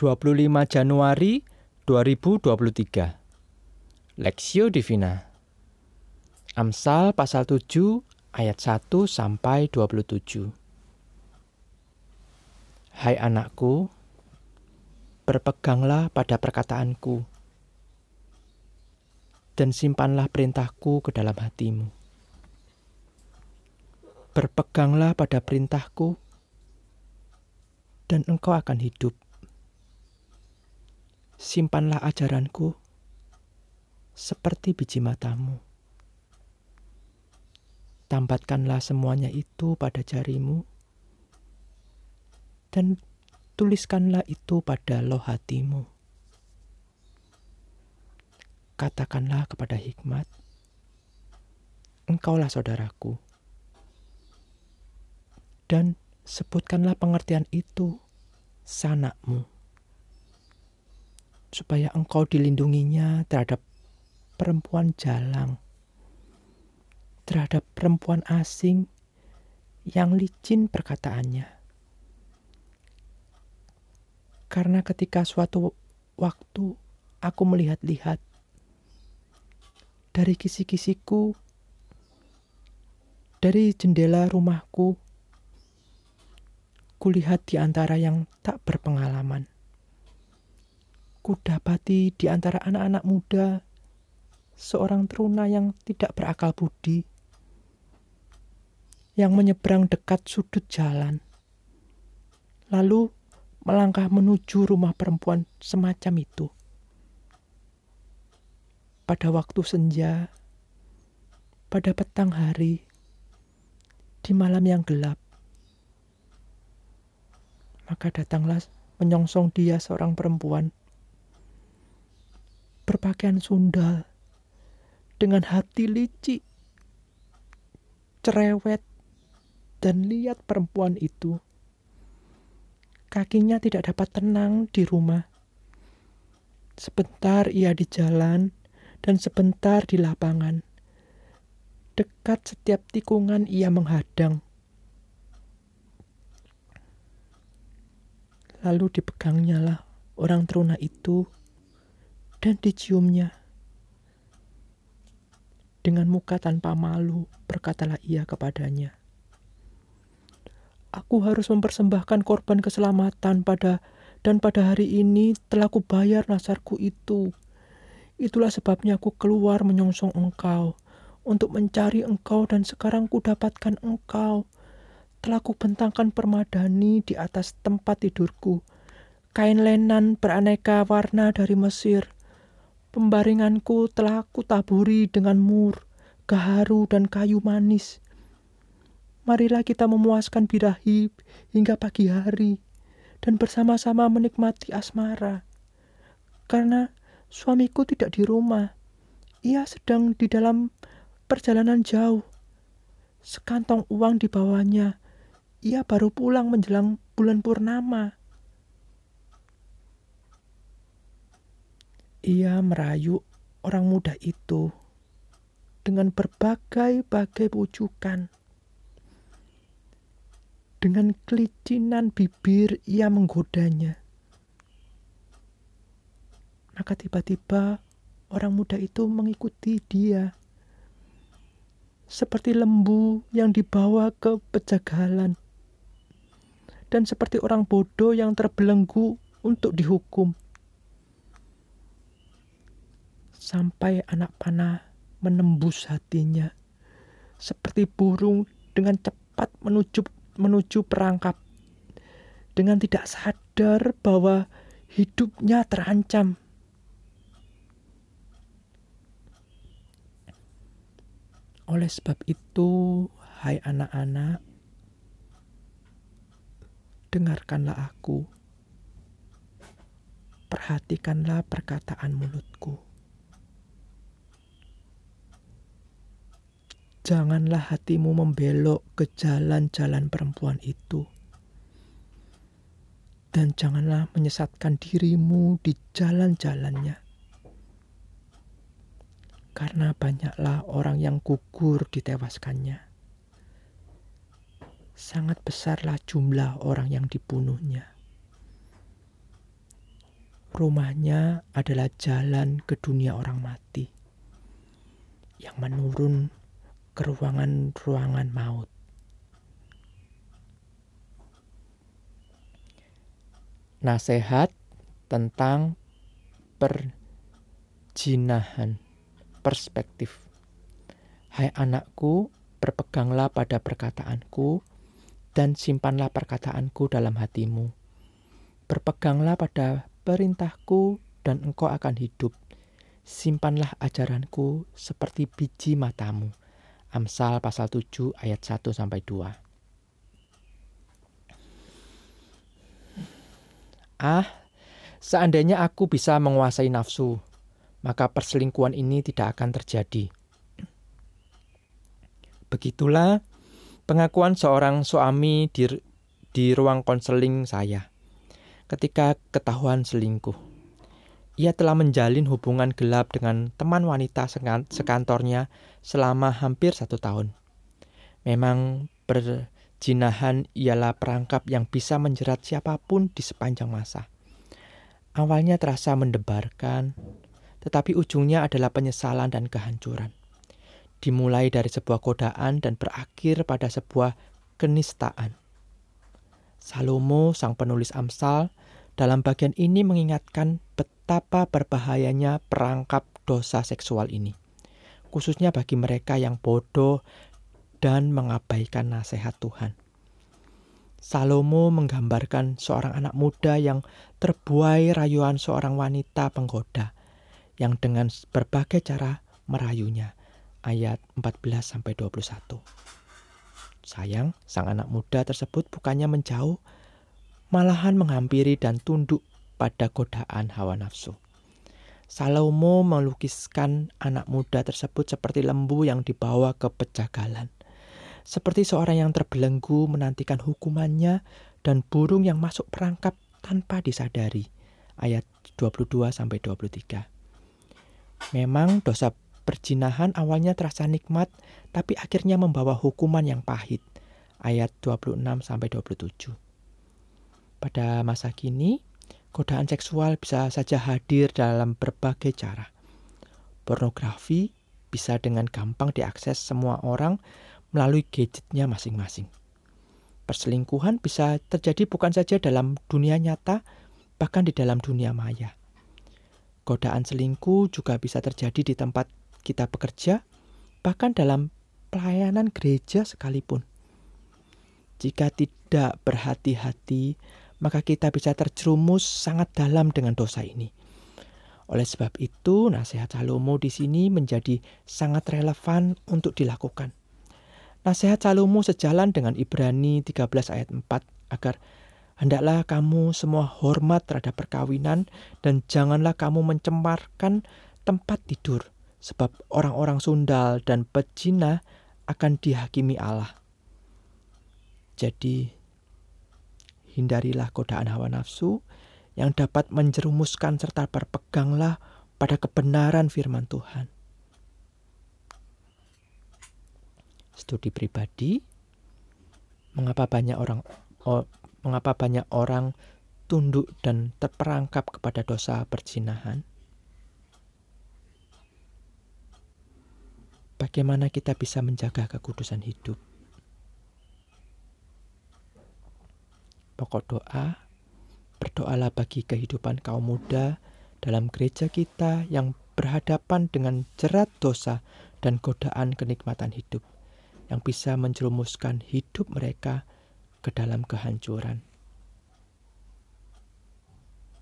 25 Januari 2023 Lexio Divina. Amsal pasal 7 ayat 1 sampai 27 Hai anakku berpeganglah pada perkataanku dan simpanlah perintahku ke dalam hatimu. Berpeganglah pada perintahku dan engkau akan hidup. Simpanlah ajaranku seperti biji matamu. Tambatkanlah semuanya itu pada jarimu dan tuliskanlah itu pada loh hatimu. Katakanlah kepada hikmat, engkaulah saudaraku. Dan sebutkanlah pengertian itu sanakmu, supaya engkau dilindunginya terhadap perempuan jalang, terhadap perempuan asing yang licin perkataannya. Karena ketika suatu waktu aku melihat-lihat dari kisi-kisiku, dari jendela rumahku, kulihat di antara yang tak berpengalaman. Kudapati di antara anak-anak muda seorang teruna yang tidak berakal budi, yang menyeberang dekat sudut jalan, lalu melangkah menuju rumah perempuan semacam itu. Pada waktu senja, pada petang hari, di malam yang gelap, maka datanglah menyongsong dia seorang perempuan berpakaian sundal dengan hati licik, cerewet, dan lihat perempuan itu. Kakinya tidak dapat tenang di rumah. Sebentar ia di jalan dan sebentar di lapangan. Dekat setiap tikungan ia menghadang. Lalu dipegangnya lah orang teruna itu dan diciumnya. Dengan muka tanpa malu, berkatalah ia kepadanya, Aku harus mempersembahkan korban keselamatan pada dan pada hari ini telah kubayar nasarku itu. Itulah sebabnya aku keluar menyongsong engkau, untuk mencari engkau dan sekarang ku dapatkan engkau telah kubentangkan permadani di atas tempat tidurku. Kain lenan beraneka warna dari Mesir. Pembaringanku telah kutaburi dengan mur, gaharu, dan kayu manis. Marilah kita memuaskan birahi hingga pagi hari dan bersama-sama menikmati asmara. Karena suamiku tidak di rumah. Ia sedang di dalam perjalanan jauh. Sekantong uang di bawahnya ia baru pulang menjelang bulan purnama. Ia merayu orang muda itu dengan berbagai-bagai pujukan. Dengan kelicinan bibir ia menggodanya. Maka tiba-tiba orang muda itu mengikuti dia. Seperti lembu yang dibawa ke pejagalan dan seperti orang bodoh yang terbelenggu untuk dihukum. Sampai anak panah menembus hatinya, seperti burung dengan cepat menuju menuju perangkap, dengan tidak sadar bahwa hidupnya terancam. Oleh sebab itu, hai anak-anak, dengarkanlah aku. Perhatikanlah perkataan mulutku. Janganlah hatimu membelok ke jalan-jalan perempuan itu. Dan janganlah menyesatkan dirimu di jalan-jalannya. Karena banyaklah orang yang gugur ditewaskannya sangat besarlah jumlah orang yang dibunuhnya. rumahnya adalah jalan ke dunia orang mati yang menurun ke ruangan-ruangan maut. Nasihat tentang perjinahan perspektif. Hai anakku, berpeganglah pada perkataanku dan simpanlah perkataanku dalam hatimu. Berpeganglah pada perintahku dan engkau akan hidup. Simpanlah ajaranku seperti biji matamu. Amsal pasal 7 ayat 1 sampai 2. Ah, seandainya aku bisa menguasai nafsu, maka perselingkuhan ini tidak akan terjadi. Begitulah pengakuan seorang suami di, di ruang konseling saya ketika ketahuan selingkuh. Ia telah menjalin hubungan gelap dengan teman wanita sekantornya selama hampir satu tahun. Memang perjinahan ialah perangkap yang bisa menjerat siapa pun di sepanjang masa. Awalnya terasa mendebarkan, tetapi ujungnya adalah penyesalan dan kehancuran dimulai dari sebuah godaan dan berakhir pada sebuah kenistaan. Salomo, sang penulis Amsal, dalam bagian ini mengingatkan betapa berbahayanya perangkap dosa seksual ini, khususnya bagi mereka yang bodoh dan mengabaikan nasihat Tuhan. Salomo menggambarkan seorang anak muda yang terbuai rayuan seorang wanita penggoda yang dengan berbagai cara merayunya ayat 14 sampai 21. Sayang, sang anak muda tersebut bukannya menjauh, malahan menghampiri dan tunduk pada godaan hawa nafsu. Salomo melukiskan anak muda tersebut seperti lembu yang dibawa ke pejagalan. Seperti seorang yang terbelenggu menantikan hukumannya dan burung yang masuk perangkap tanpa disadari. Ayat 22 sampai 23. Memang dosa Perjinahan awalnya terasa nikmat, tapi akhirnya membawa hukuman yang pahit. Ayat 26 sampai 27. Pada masa kini, godaan seksual bisa saja hadir dalam berbagai cara. Pornografi bisa dengan gampang diakses semua orang melalui gadgetnya masing-masing. Perselingkuhan bisa terjadi bukan saja dalam dunia nyata, bahkan di dalam dunia maya. Godaan selingkuh juga bisa terjadi di tempat kita bekerja, bahkan dalam pelayanan gereja sekalipun. Jika tidak berhati-hati, maka kita bisa terjerumus sangat dalam dengan dosa ini. Oleh sebab itu, nasihat Salomo di sini menjadi sangat relevan untuk dilakukan. Nasihat Salomo sejalan dengan Ibrani 13 ayat 4 agar hendaklah kamu semua hormat terhadap perkawinan dan janganlah kamu mencemarkan tempat tidur sebab orang-orang sundal dan pecina akan dihakimi Allah. Jadi, hindarilah godaan hawa nafsu yang dapat menjerumuskan serta berpeganglah pada kebenaran firman Tuhan. Studi pribadi, mengapa banyak orang oh, mengapa banyak orang tunduk dan terperangkap kepada dosa perzinahan? bagaimana kita bisa menjaga kekudusan hidup. Pokok doa, berdoalah bagi kehidupan kaum muda dalam gereja kita yang berhadapan dengan jerat dosa dan godaan kenikmatan hidup yang bisa menjerumuskan hidup mereka ke dalam kehancuran.